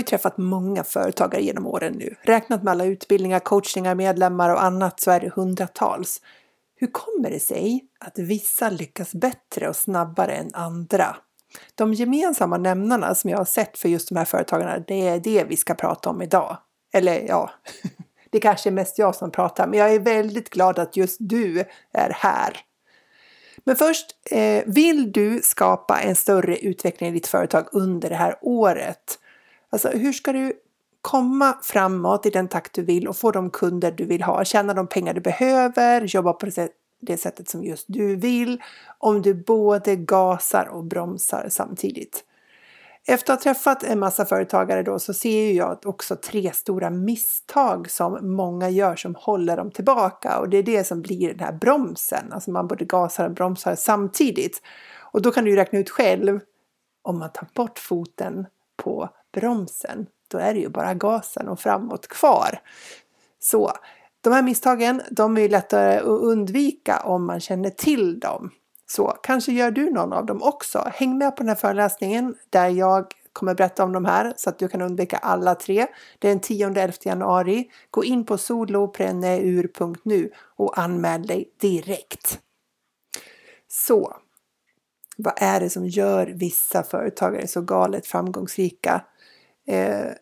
Ju träffat många företagare genom åren nu. Räknat med alla utbildningar, coachningar, medlemmar och annat så är det hundratals. Hur kommer det sig att vissa lyckas bättre och snabbare än andra? De gemensamma nämnarna som jag har sett för just de här företagarna, det är det vi ska prata om idag. Eller ja, det kanske är mest jag som pratar, men jag är väldigt glad att just du är här. Men först, eh, vill du skapa en större utveckling i ditt företag under det här året? Alltså hur ska du komma framåt i den takt du vill och få de kunder du vill ha, tjäna de pengar du behöver, jobba på det sättet som just du vill, om du både gasar och bromsar samtidigt. Efter att ha träffat en massa företagare då så ser jag också tre stora misstag som många gör som håller dem tillbaka och det är det som blir den här bromsen. Alltså man både gasar och bromsar samtidigt. Och då kan du ju räkna ut själv om man tar bort foten på bromsen, då är det ju bara gasen och framåt kvar. Så de här misstagen, de är ju lättare att undvika om man känner till dem. Så kanske gör du någon av dem också. Häng med på den här föreläsningen där jag kommer berätta om de här så att du kan undvika alla tre. Det är den 10-11 januari. Gå in på solopreneur.nu och anmäl dig direkt. Så, vad är det som gör vissa företagare så galet framgångsrika? Eh,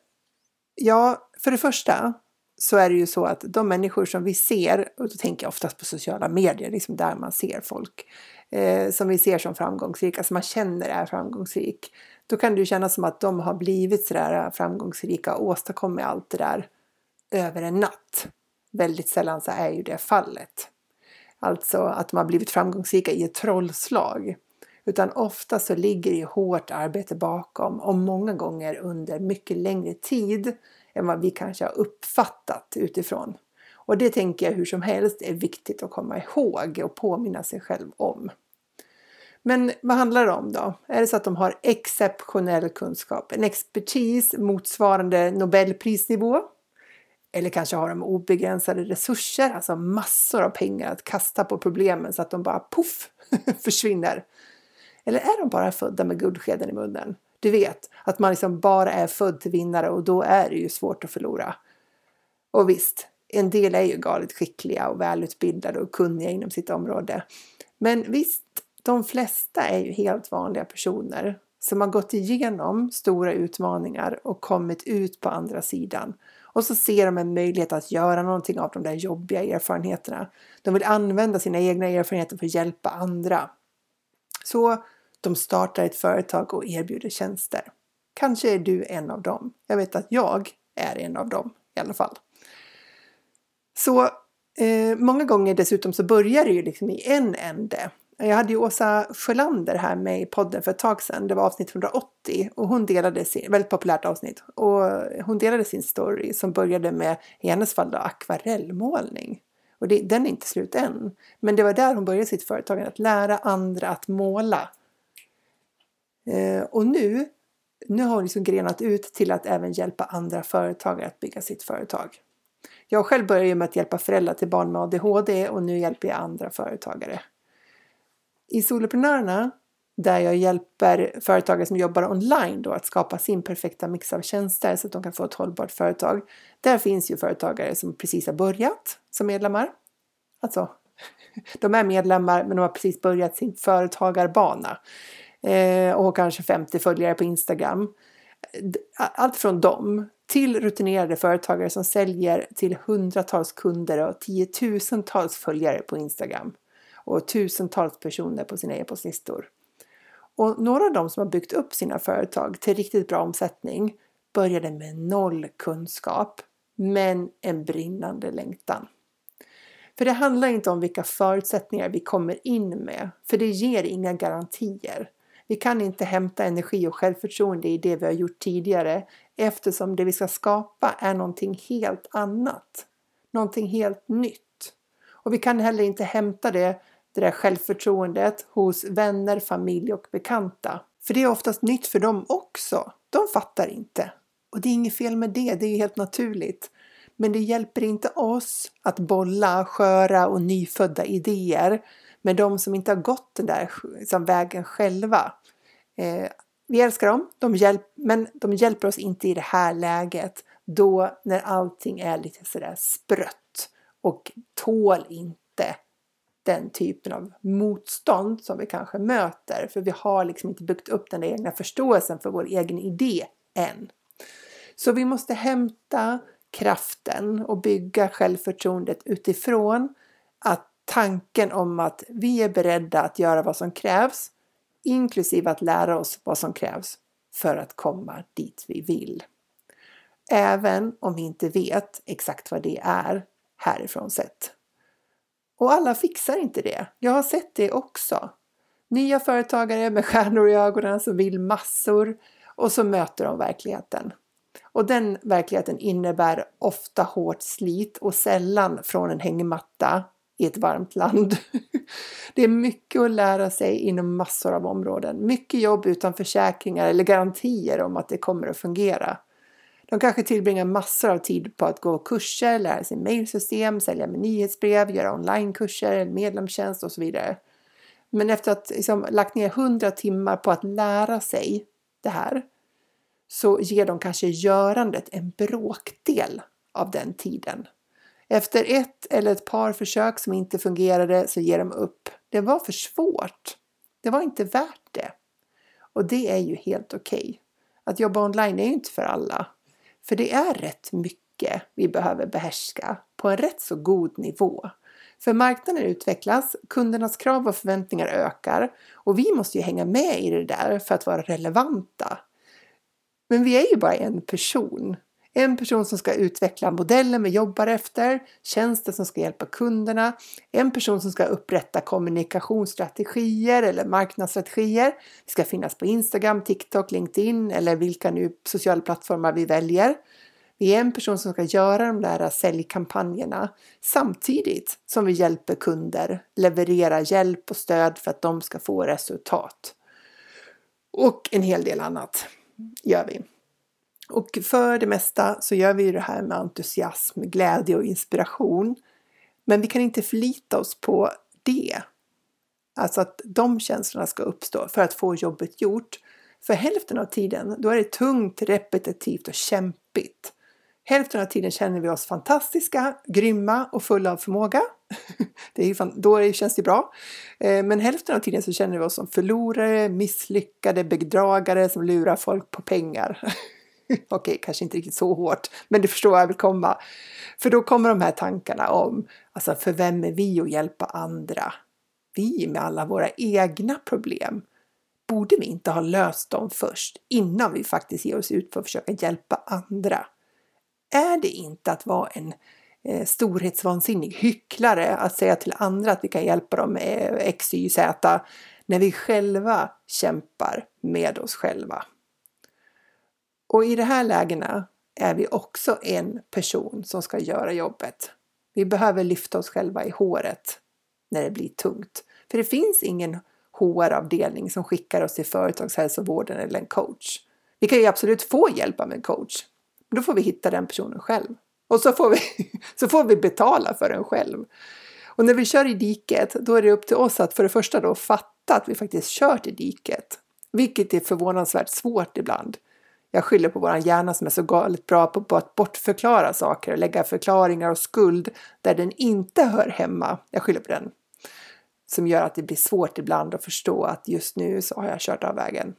ja, för det första så är det ju så att de människor som vi ser, och då tänker jag oftast på sociala medier, liksom där man ser folk eh, som vi ser som framgångsrika, som man känner är framgångsrik. Då kan det ju kännas som att de har blivit sådär eh, framgångsrika och åstadkommit allt det där över en natt. Väldigt sällan så är ju det fallet. Alltså att de har blivit framgångsrika i ett trollslag. Utan ofta så ligger det hårt arbete bakom och många gånger under mycket längre tid än vad vi kanske har uppfattat utifrån. Och det tänker jag hur som helst är viktigt att komma ihåg och påminna sig själv om. Men vad handlar det om då? Är det så att de har exceptionell kunskap, en expertis motsvarande Nobelprisnivå? Eller kanske har de obegränsade resurser, alltså massor av pengar att kasta på problemen så att de bara poff försvinner. Eller är de bara födda med guldskeden i munnen? Du vet, att man liksom bara är född till vinnare och då är det ju svårt att förlora. Och visst, en del är ju galet skickliga och välutbildade och kunniga inom sitt område. Men visst, de flesta är ju helt vanliga personer som har gått igenom stora utmaningar och kommit ut på andra sidan. Och så ser de en möjlighet att göra någonting av de där jobbiga erfarenheterna. De vill använda sina egna erfarenheter för att hjälpa andra. Så de startar ett företag och erbjuder tjänster. Kanske är du en av dem. Jag vet att jag är en av dem i alla fall. Så eh, många gånger dessutom så börjar det ju liksom i en ände. Jag hade ju Åsa Sjölander här med i podden för ett tag sedan. Det var avsnitt 180 och hon delade sin, väldigt populärt avsnitt. Och hon delade sin story som började med, i hennes fall då, akvarellmålning. Och det, den är inte slut än. Men det var där hon började sitt företag, att lära andra att måla. Eh, och nu, nu har hon liksom grenat ut till att även hjälpa andra företagare att bygga sitt företag. Jag själv började med att hjälpa föräldrar till barn med ADHD och nu hjälper jag andra företagare. I Soloprenörerna, där jag hjälper företagare som jobbar online då att skapa sin perfekta mix av tjänster så att de kan få ett hållbart företag. Där finns ju företagare som precis har börjat som medlemmar. Alltså, de är medlemmar men de har precis börjat sin företagarbana eh, och kanske 50 följare på Instagram. Allt från dem till rutinerade företagare som säljer till hundratals kunder och tiotusentals följare på Instagram och tusentals personer på sina e-postlistor. Och några av dem som har byggt upp sina företag till riktigt bra omsättning började med noll kunskap men en brinnande längtan. För det handlar inte om vilka förutsättningar vi kommer in med, för det ger inga garantier. Vi kan inte hämta energi och självförtroende i det vi har gjort tidigare eftersom det vi ska skapa är någonting helt annat. Någonting helt nytt. Och vi kan heller inte hämta det, det där självförtroendet hos vänner, familj och bekanta. För det är oftast nytt för dem också. De fattar inte. Och det är inget fel med det, det är ju helt naturligt. Men det hjälper inte oss att bolla sköra och nyfödda idéer men de som inte har gått den där liksom, vägen själva. Eh, vi älskar dem, de hjälp, men de hjälper oss inte i det här läget då när allting är lite sådär sprött och tål inte den typen av motstånd som vi kanske möter för vi har liksom inte byggt upp den där egna förståelsen för vår egen idé än. Så vi måste hämta kraften och bygga självförtroendet utifrån att tanken om att vi är beredda att göra vad som krävs, inklusive att lära oss vad som krävs för att komma dit vi vill. Även om vi inte vet exakt vad det är härifrån sett. Och alla fixar inte det. Jag har sett det också. Nya företagare med stjärnor i ögonen som vill massor och så möter de verkligheten. Och den verkligheten innebär ofta hårt slit och sällan från en hängmatta i ett varmt land. Det är mycket att lära sig inom massor av områden. Mycket jobb utan försäkringar eller garantier om att det kommer att fungera. De kanske tillbringar massor av tid på att gå kurser, lära sig mejlsystem, sälja med nyhetsbrev, göra onlinekurser, medlemstjänst och så vidare. Men efter att liksom lagt ner hundra timmar på att lära sig det här så ger de kanske görandet en bråkdel av den tiden. Efter ett eller ett par försök som inte fungerade så ger de upp. Det var för svårt. Det var inte värt det. Och det är ju helt okej. Okay. Att jobba online är ju inte för alla. För det är rätt mycket vi behöver behärska på en rätt så god nivå. För marknaden utvecklas, kundernas krav och förväntningar ökar och vi måste ju hänga med i det där för att vara relevanta. Men vi är ju bara en person. En person som ska utveckla modellen vi jobbar efter, tjänster som ska hjälpa kunderna, en person som ska upprätta kommunikationsstrategier eller marknadsstrategier. Vi ska finnas på Instagram, TikTok, LinkedIn eller vilka nu sociala plattformar vi väljer. Vi är en person som ska göra de där säljkampanjerna samtidigt som vi hjälper kunder leverera hjälp och stöd för att de ska få resultat. Och en hel del annat gör vi. Och för det mesta så gör vi det här med entusiasm, glädje och inspiration. Men vi kan inte förlita oss på det. Alltså att de känslorna ska uppstå för att få jobbet gjort. För hälften av tiden då är det tungt, repetitivt och kämpigt. Hälften av tiden känner vi oss fantastiska, grymma och fulla av förmåga. Det är fan, då känns det bra. Eh, men hälften av tiden så känner vi oss som förlorare, misslyckade, bedragare som lurar folk på pengar. Okej, kanske inte riktigt så hårt, men det förstår jag vill komma. För då kommer de här tankarna om, alltså för vem är vi att hjälpa andra? Vi med alla våra egna problem. Borde vi inte ha löst dem först innan vi faktiskt ger oss ut för att försöka hjälpa andra? Är det inte att vara en eh, storhetsvansinnig hycklare att säga till andra att vi kan hjälpa dem med X, Y, Z när vi själva kämpar med oss själva? Och i de här lägena är vi också en person som ska göra jobbet. Vi behöver lyfta oss själva i håret när det blir tungt. För det finns ingen HR-avdelning som skickar oss till företagshälsovården eller en coach. Vi kan ju absolut få hjälp av en coach, men då får vi hitta den personen själv. Och så får vi, så får vi betala för den själv. Och när vi kör i diket, då är det upp till oss att för det första då fatta att vi faktiskt kört i diket. Vilket är förvånansvärt svårt ibland. Jag skyller på våran hjärna som är så galet bra på, att bortförklara saker och lägga förklaringar och skuld där den inte hör hemma. Jag skyller på den. Som gör att det blir svårt ibland att förstå att just nu så har jag kört av vägen.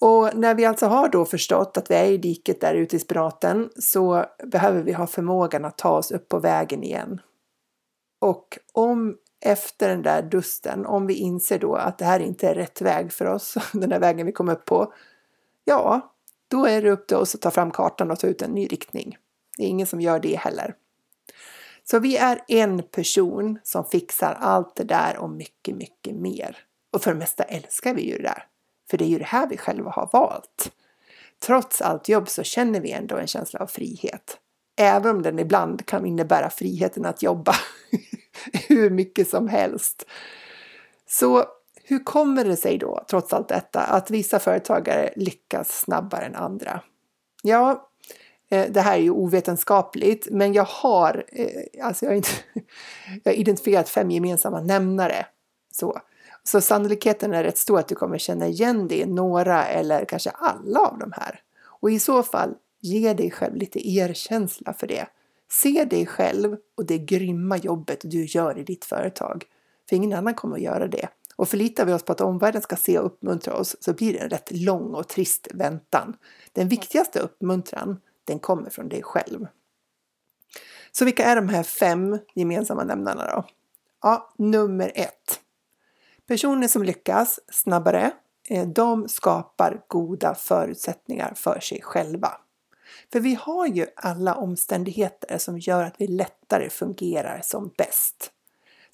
Och när vi alltså har då förstått att vi är i diket där ute i spiraten så behöver vi ha förmågan att ta oss upp på vägen igen. Och om efter den där dusten, om vi inser då att det här inte är rätt väg för oss, den där vägen vi kom upp på, ja, då är det upp till oss att ta fram kartan och ta ut en ny riktning. Det är ingen som gör det heller. Så vi är en person som fixar allt det där och mycket, mycket mer. Och för det mesta älskar vi ju det där. För det är ju det här vi själva har valt. Trots allt jobb så känner vi ändå en känsla av frihet. även om den ibland kan innebära friheten att jobba hur mycket som helst. Så hur kommer det sig då, trots allt detta, att vissa företagare lyckas snabbare än andra? Ja, eh, det här är ju ovetenskapligt, men jag har, eh, alltså jag har, inte, jag har identifierat fem gemensamma nämnare. Så. så sannolikheten är rätt stor att du kommer känna igen dig i några eller kanske alla av de här. Och i så fall, ge dig själv lite erkänsla för det. Se dig själv och det grymma jobbet du gör i ditt företag. För ingen annan kommer att göra det. Och förlitar vi oss på att omvärlden ska se och uppmuntra oss så blir det en rätt lång och trist väntan. Den viktigaste uppmuntran, den kommer från dig själv. Så vilka är de här fem gemensamma nämnarna då? Ja, nummer ett. Personer som lyckas snabbare, eh, de skapar goda förutsättningar för sig själva. För vi har ju alla omständigheter som gör att vi lättare fungerar som bäst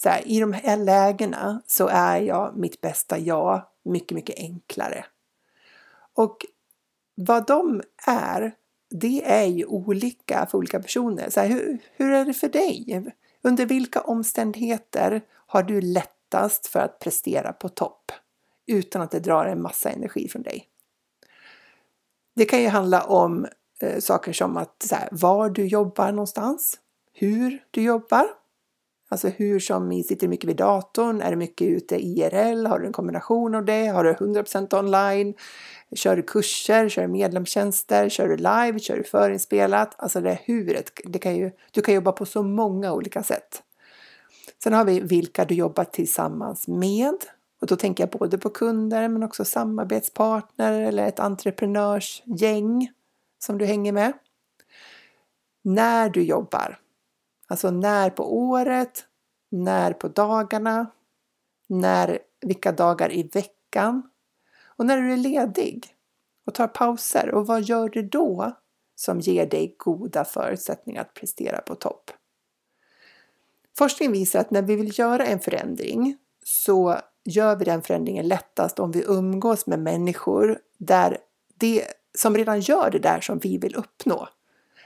så här, i de här lägena så är jag mitt bästa jag mycket, mycket enklare. Och vad de är, det är ju olika för olika personer. Så här, hur, hur är det för dig? Under vilka omständigheter har du lättast för att prestera på topp utan att det drar en massa energi från dig? Det kan ju handla om eh, saker som att så här, var du jobbar någonstans, hur du jobbar, Alltså hur som sitter mycket vid datorn, är det mycket ute IRL, har du en kombination av det, har du 100% online, kör du kurser, kör du medlemstjänster, kör du live, kör du förinspelat, alltså det huret, det kan ju, du kan jobba på så många olika sätt. Sen har vi vilka du jobbar tillsammans med. Och då tänker jag både på kunder men också samarbetspartner eller ett entreprenörsgäng som du hänger med. När du jobbar, Alltså när på året, när på dagarna, när, vilka dagar i veckan och när du är ledig och tar pauser. Och vad gör du då som ger dig goda förutsättningar att prestera på topp? Forskning visar att när vi vill göra en förändring så gör vi den förändringen lättast om vi umgås med människor där det, som redan gör det där som vi vill uppnå.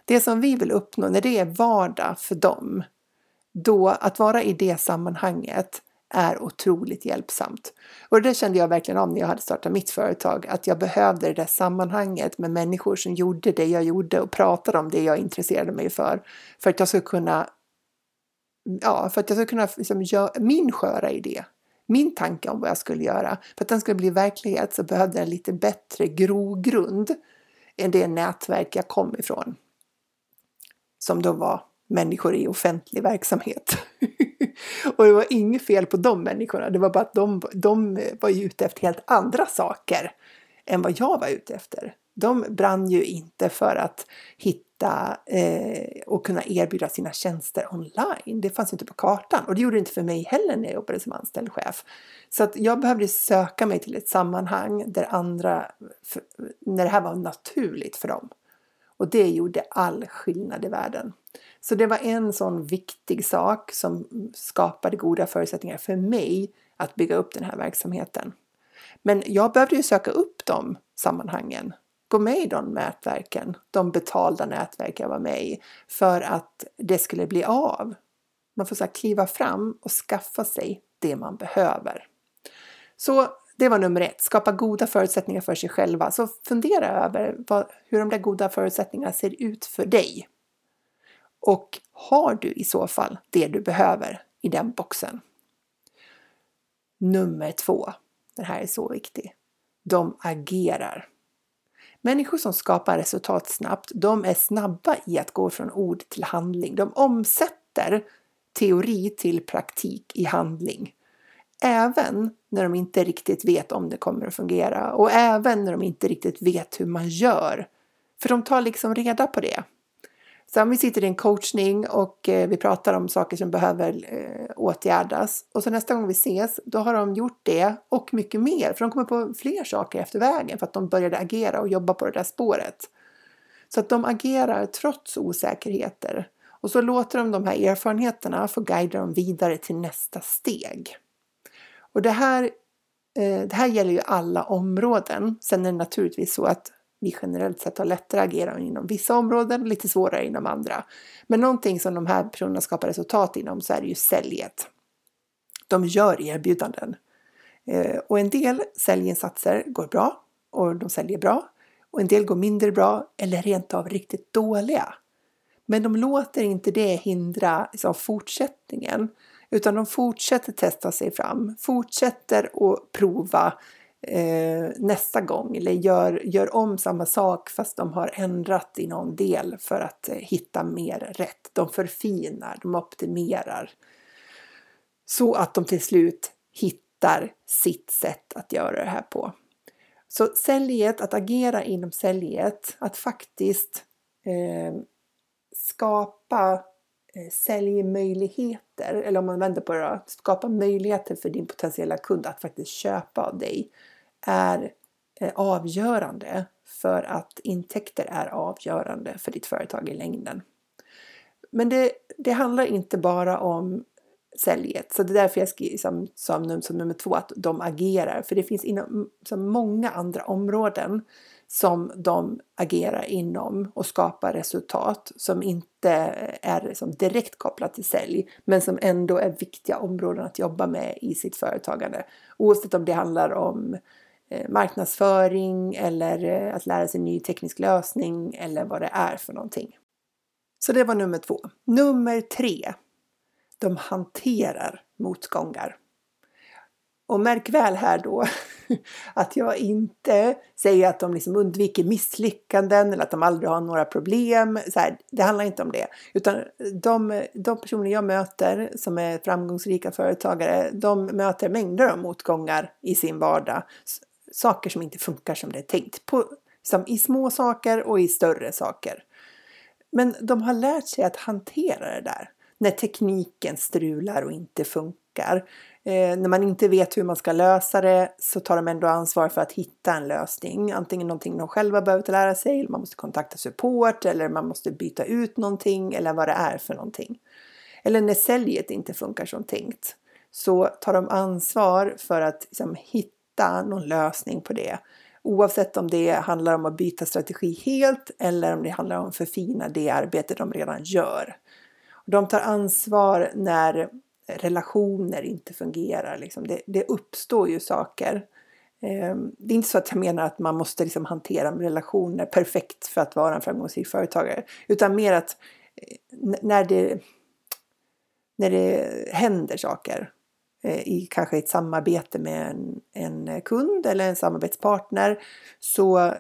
Det som vi vill uppnå, när det är vardag för dem, då att vara i det sammanhanget är otroligt hjälpsamt. Och det kände jag verkligen om när jag hade startat mitt företag, att jag behövde det där sammanhanget med människor som gjorde det jag gjorde och pratade om det jag intresserade mig för. För att jag skulle kunna, ja, för att jag skulle kunna liksom göra min sköra idé, min tanke om vad jag skulle göra. För att den skulle bli verklighet så behövde jag en lite bättre grogrund än det nätverk jag kom ifrån som då var människor i offentlig verksamhet. och det var inget fel på de människorna, det var bara att de, de var ute efter helt andra saker än vad jag var ute efter. De brann ju inte för att hitta eh, och kunna erbjuda sina tjänster online. Det fanns inte på kartan och det gjorde det inte för mig heller när jag jobbade som anställd chef. Så att jag behövde söka mig till ett sammanhang där andra, när det här var naturligt för dem. Och det gjorde all skillnad i världen. Så det var en sån viktig sak som skapade goda förutsättningar för mig att bygga upp den här verksamheten. Men jag behövde ju söka upp de sammanhangen, gå med i de nätverken, de betalda nätverk jag var med i, för att det skulle bli av. Man får så kliva fram och skaffa sig det man behöver. Så det var nummer ett, skapa goda förutsättningar för sig själva. Så fundera över vad, hur de där goda förutsättningarna ser ut för dig. Och har du i så fall det du behöver i den boxen? Nummer två, den här är så viktig. De agerar. Människor som skapar resultat snabbt, de är snabba i att gå från ord till handling. De omsätter teori till praktik i handling. Även när de inte riktigt vet om det kommer att fungera och även när de inte riktigt vet hur man gör. För de tar liksom reda på det. Så om vi sitter i en coachning och eh, vi pratar om saker som behöver eh, åtgärdas och så nästa gång vi ses, då har de gjort det och mycket mer, för de kommer på fler saker efter vägen för att de började agera och jobba på det där spåret. Så att de agerar trots osäkerheter och så låter de de här erfarenheterna få guida dem vidare till nästa steg. Och det här, eh, det här gäller ju alla områden. Sen är det naturligtvis så att vi generellt sett har lättare att agera inom vissa områden, lite svårare inom andra. Men någonting som de här personerna skapar resultat inom så är det ju säljet. De gör erbjudanden. Eh, och en del säljinsatser går bra och de säljer bra. Och en del går mindre bra eller rent av riktigt dåliga. Men de låter inte det hindra liksom, fortsättningen. Utan de fortsätter testa sig fram, fortsätter att prova eh, nästa gång eller gör, gör om samma sak fast de har ändrat i någon del för att eh, hitta mer rätt. De förfinar, de optimerar. Så att de till slut hittar sitt sätt att göra det här på. Så säljet, att agera inom säljet, att faktiskt eh, skapa eh, säljmöjligheter, eller om man vänder på det då, skapa möjligheter för din potentiella kund att faktiskt köpa av dig är eh, avgörande för att intäkter är avgörande för ditt företag i längden. Men det, det handlar inte bara om säljet. Så det är därför jag skriver som, som, som nummer två att de agerar. För det finns inom så många andra områden som de agerar inom och skapar resultat som inte är liksom direkt kopplat till sälj men som ändå är viktiga områden att jobba med i sitt företagande. Oavsett om det handlar om eh, marknadsföring eller eh, att lära sig en ny teknisk lösning eller vad det är för någonting. Så det var nummer två. Nummer tre de hanterar motgångar. Och märk väl här då att jag inte säger att de liksom undviker misslyckanden eller att de aldrig har några problem. Så här, det handlar inte om det. Utan de, de personer jag möter som är framgångsrika företagare, de möter mängder av motgångar i sin vardag. Saker som inte funkar som det är tänkt. På, som I små saker och i större saker. Men de har lärt sig att hantera det där när tekniken strular och inte funkar. Eh, när man inte vet hur man ska lösa det så tar de ändå ansvar för att hitta en lösning. Antingen någonting de själva behöver lära sig, eller man måste kontakta support, eller man måste byta ut någonting, eller vad det är för någonting. Eller när säljet inte funkar som tänkt så tar de ansvar för att liksom, hitta någon lösning på det. Oavsett om det handlar om att byta strategi helt eller om det handlar om att förfina det arbete de redan gör. De tar ansvar när relationer inte fungerar. Liksom. Det, det uppstår ju saker. Ehm, det är inte så att jag menar att man måste liksom hantera relationer perfekt för att vara en framgångsrik företagare. Utan mer att eh, när det, när det händer saker eh, i kanske ett samarbete med en, en kund eller en samarbetspartner så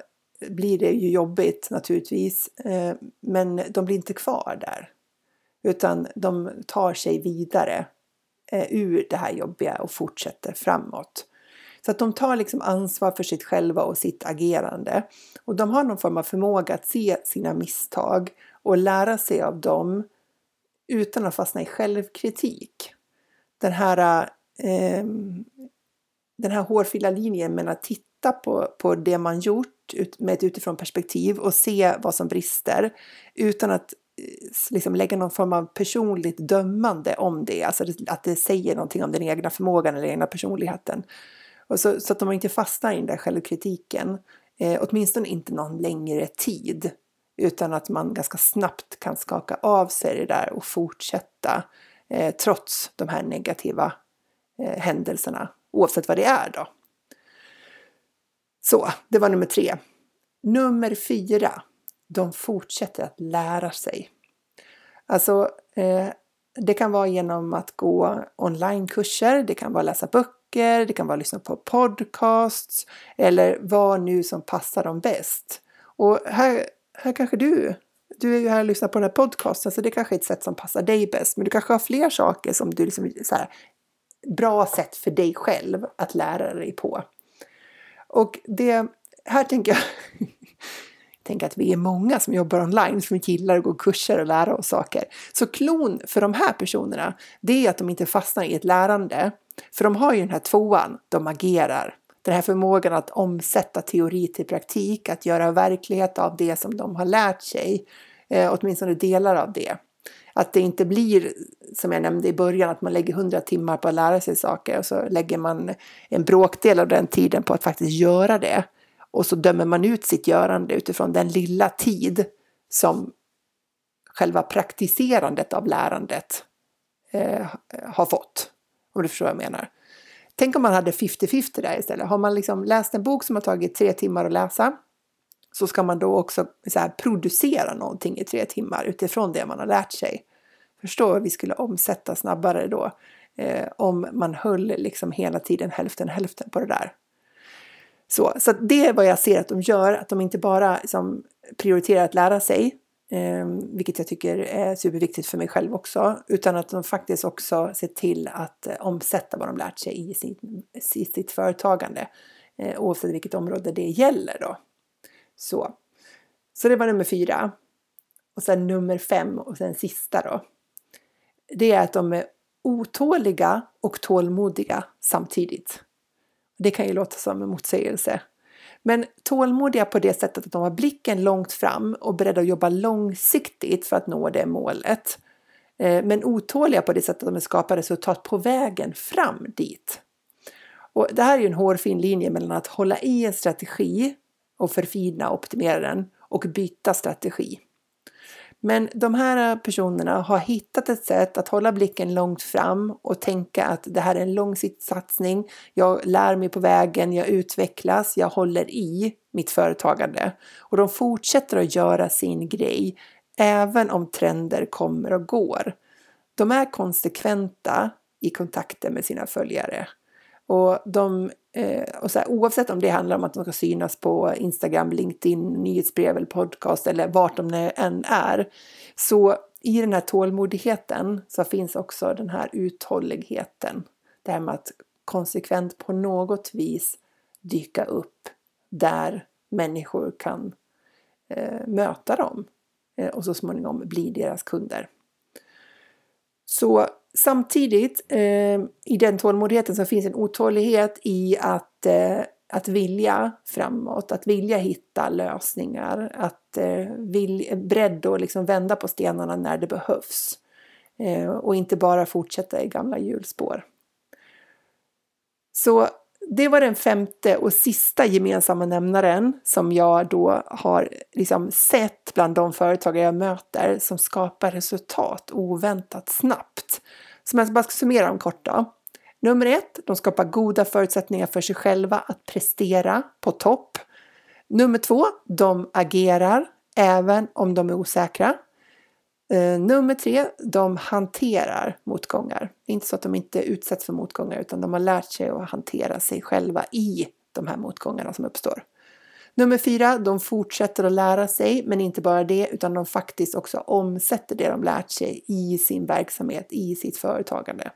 blir det ju jobbigt naturligtvis. Eh, men de blir inte kvar där. Utan de tar sig vidare Eh, ur det här jobbiga och fortsätter framåt. Så att de tar liksom ansvar för sitt själva och sitt agerande. Och de har någon form av förmåga att se sina misstag och lära sig av dem utan att fastna i självkritik. Den här, eh, den här hårfila linjen mellan att titta på, på det man gjort med ett utifrån perspektiv och se vad som brister utan att liksom lägga någon form av personligt dömande om det, alltså att det säger någonting om den egna förmågan eller den egna personligheten. Och så, så att de inte fastnar i den där självkritiken, eh, åtminstone inte någon längre tid, utan att man ganska snabbt kan skaka av sig det där och fortsätta eh, trots de här negativa eh, händelserna, oavsett vad det är då. Så, det var nummer tre. Nummer fyra de fortsätter att lära sig. Alltså, eh, det kan vara genom att gå onlinekurser, det kan vara läsa böcker, det kan vara lyssna på podcasts eller vad nu som passar dem bäst. Och här, här kanske du, du är ju här och lyssnar på den här podcasten så det kanske är ett sätt som passar dig bäst. Men du kanske har fler saker som du liksom, så här, bra sätt för dig själv att lära dig på. Och det, här tänker jag Tänk att vi är många som jobbar online som gillar att gå kurser och lära oss saker. Så klon för de här personerna, det är att de inte fastnar i ett lärande. För de har ju den här tvåan, de agerar. Den här förmågan att omsätta teori till praktik, att göra verklighet av det som de har lärt sig. Eh, åtminstone delar av det. Att det inte blir, som jag nämnde i början, att man lägger hundra timmar på att lära sig saker och så lägger man en bråkdel av den tiden på att faktiskt göra det och så dömer man ut sitt görande utifrån den lilla tid som själva praktiserandet av lärandet eh, har fått. Om du förstår vad jag menar. Tänk om man hade 50-50 där istället. Har man liksom läst en bok som har tagit tre timmar att läsa så ska man då också här, producera någonting i tre timmar utifrån det man har lärt sig. Förstå vad vi skulle omsätta snabbare då eh, om man höll liksom hela tiden hälften hälften på det där. Så, så det är vad jag ser att de gör, att de inte bara liksom, prioriterar att lära sig, eh, vilket jag tycker är superviktigt för mig själv också, utan att de faktiskt också ser till att eh, omsätta vad de lärt sig i, sin, i sitt företagande, eh, oavsett vilket område det gäller då. Så. så det var nummer fyra. Och sen nummer fem och sen sista då. Det är att de är otåliga och tålmodiga samtidigt. Det kan ju låta som en motsägelse. Men tålmodiga på det sättet att de har blicken långt fram och beredda att jobba långsiktigt för att nå det målet. Eh, men otåliga på det sättet att de skapar resultat på vägen fram dit. Och det här är ju en hårfin linje mellan att hålla i en strategi och förfina och optimera den och byta strategi. Men de här personerna har hittat ett sätt att hålla blicken långt fram och tänka att det här är en långsiktig satsning. Jag lär mig på vägen, jag utvecklas, jag håller i mitt företagande. Och de fortsätter att göra sin grej även om trender kommer och går. De är konsekventa i kontakten med sina följare. Och, de, Eh, och så här, oavsett om det handlar om att de ska synas på Instagram, LinkedIn, nyhetsbrev eller podcast eller vart de än är. Så i den här tålmodigheten så finns också den här uthålligheten. Det här med att konsekvent på något vis dyka upp där människor kan eh, möta dem eh, och så småningom bli deras kunder. Så samtidigt eh, i den tålmodigheten så finns en otålighet i att, eh, att vilja framåt, att vilja hitta lösningar, att eh, vilja, beredd att liksom vända på stenarna när det behövs eh, och inte bara fortsätta i gamla hjulspår. Så det var den femte och sista gemensamma nämnaren som jag då har liksom sett bland de företagare jag möter som skapar resultat oväntat snabbt. Som jag bara ska summera dem kort då. Nummer ett, de skapar goda förutsättningar för sig själva att prestera på topp. Nummer två, de agerar även om de är osäkra. Eh, nummer tre, de hanterar motgångar. Det är inte så att de inte utsätts för motgångar utan de har lärt sig att hantera sig själva i de här motgångarna som uppstår. Nummer fyra, de fortsätter att lära sig, men inte bara det, utan de faktiskt också omsätter det de lärt sig i sin verksamhet, i sitt företagande.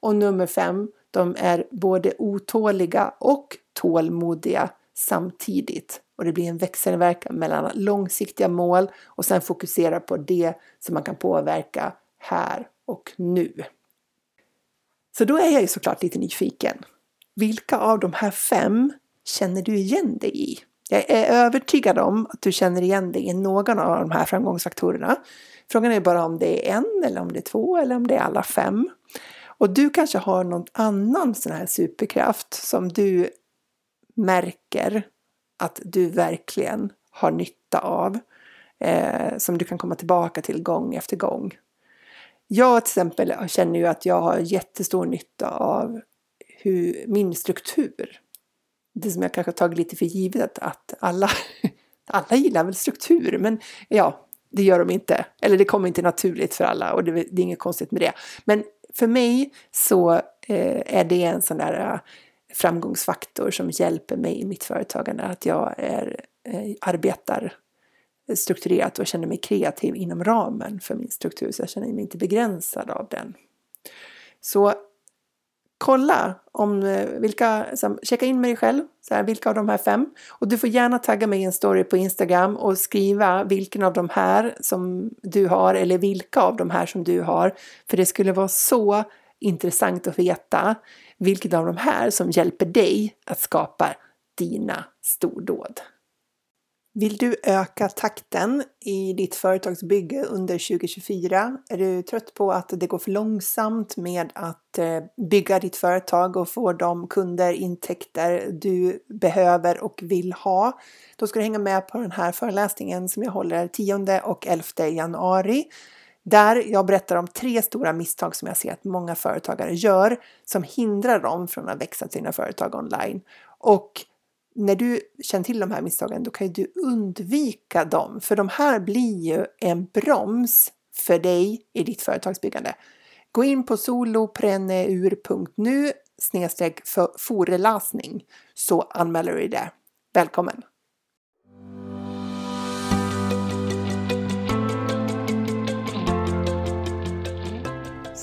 Och nummer fem, de är både otåliga och tålmodiga samtidigt. Och det blir en växelverkan mellan långsiktiga mål och sen fokusera på det som man kan påverka här och nu. Så då är jag ju såklart lite nyfiken. Vilka av de här fem känner du igen dig i? Jag är övertygad om att du känner igen dig i någon av de här framgångsfaktorerna. Frågan är bara om det är en eller om det är två eller om det är alla fem. Och du kanske har någon annan sån här superkraft som du märker att du verkligen har nytta av. Eh, som du kan komma tillbaka till gång efter gång. Jag till exempel känner ju att jag har jättestor nytta av hur, min struktur det som jag kanske tagit lite för givet att alla, alla gillar väl struktur, men ja, det gör de inte. Eller det kommer inte naturligt för alla och det, det är inget konstigt med det. Men för mig så eh, är det en sån där eh, framgångsfaktor som hjälper mig i mitt företagande, att jag är, eh, arbetar strukturerat och känner mig kreativ inom ramen för min struktur, så jag känner mig inte begränsad av den. Så kolla om eh, vilka, som, checka in med dig själv, så här, vilka av de här fem. Och du får gärna tagga mig i en story på Instagram och skriva vilken av de här som du har eller vilka av de här som du har. För det skulle vara så intressant att veta vilket av de här som hjälper dig att skapa dina stordåd. Vill du öka takten i ditt företagsbygge under 2024? Är du trött på att det går för långsamt med att eh, bygga ditt företag och få de kunder, intäkter du behöver och vill ha? Då ska du hänga med på den här föreläsningen som jag håller 10 och 11 januari där jag berättar om tre stora misstag som jag ser att många företagare gör som hindrar dem från att växa sina företag online. Och när du känner till de här misstagen då kan du undvika dem för de här blir ju en broms för dig i ditt företagsbyggande. Gå in på solopreneur.nu snedstreck foreläsning så anmäler du dig där. Välkommen!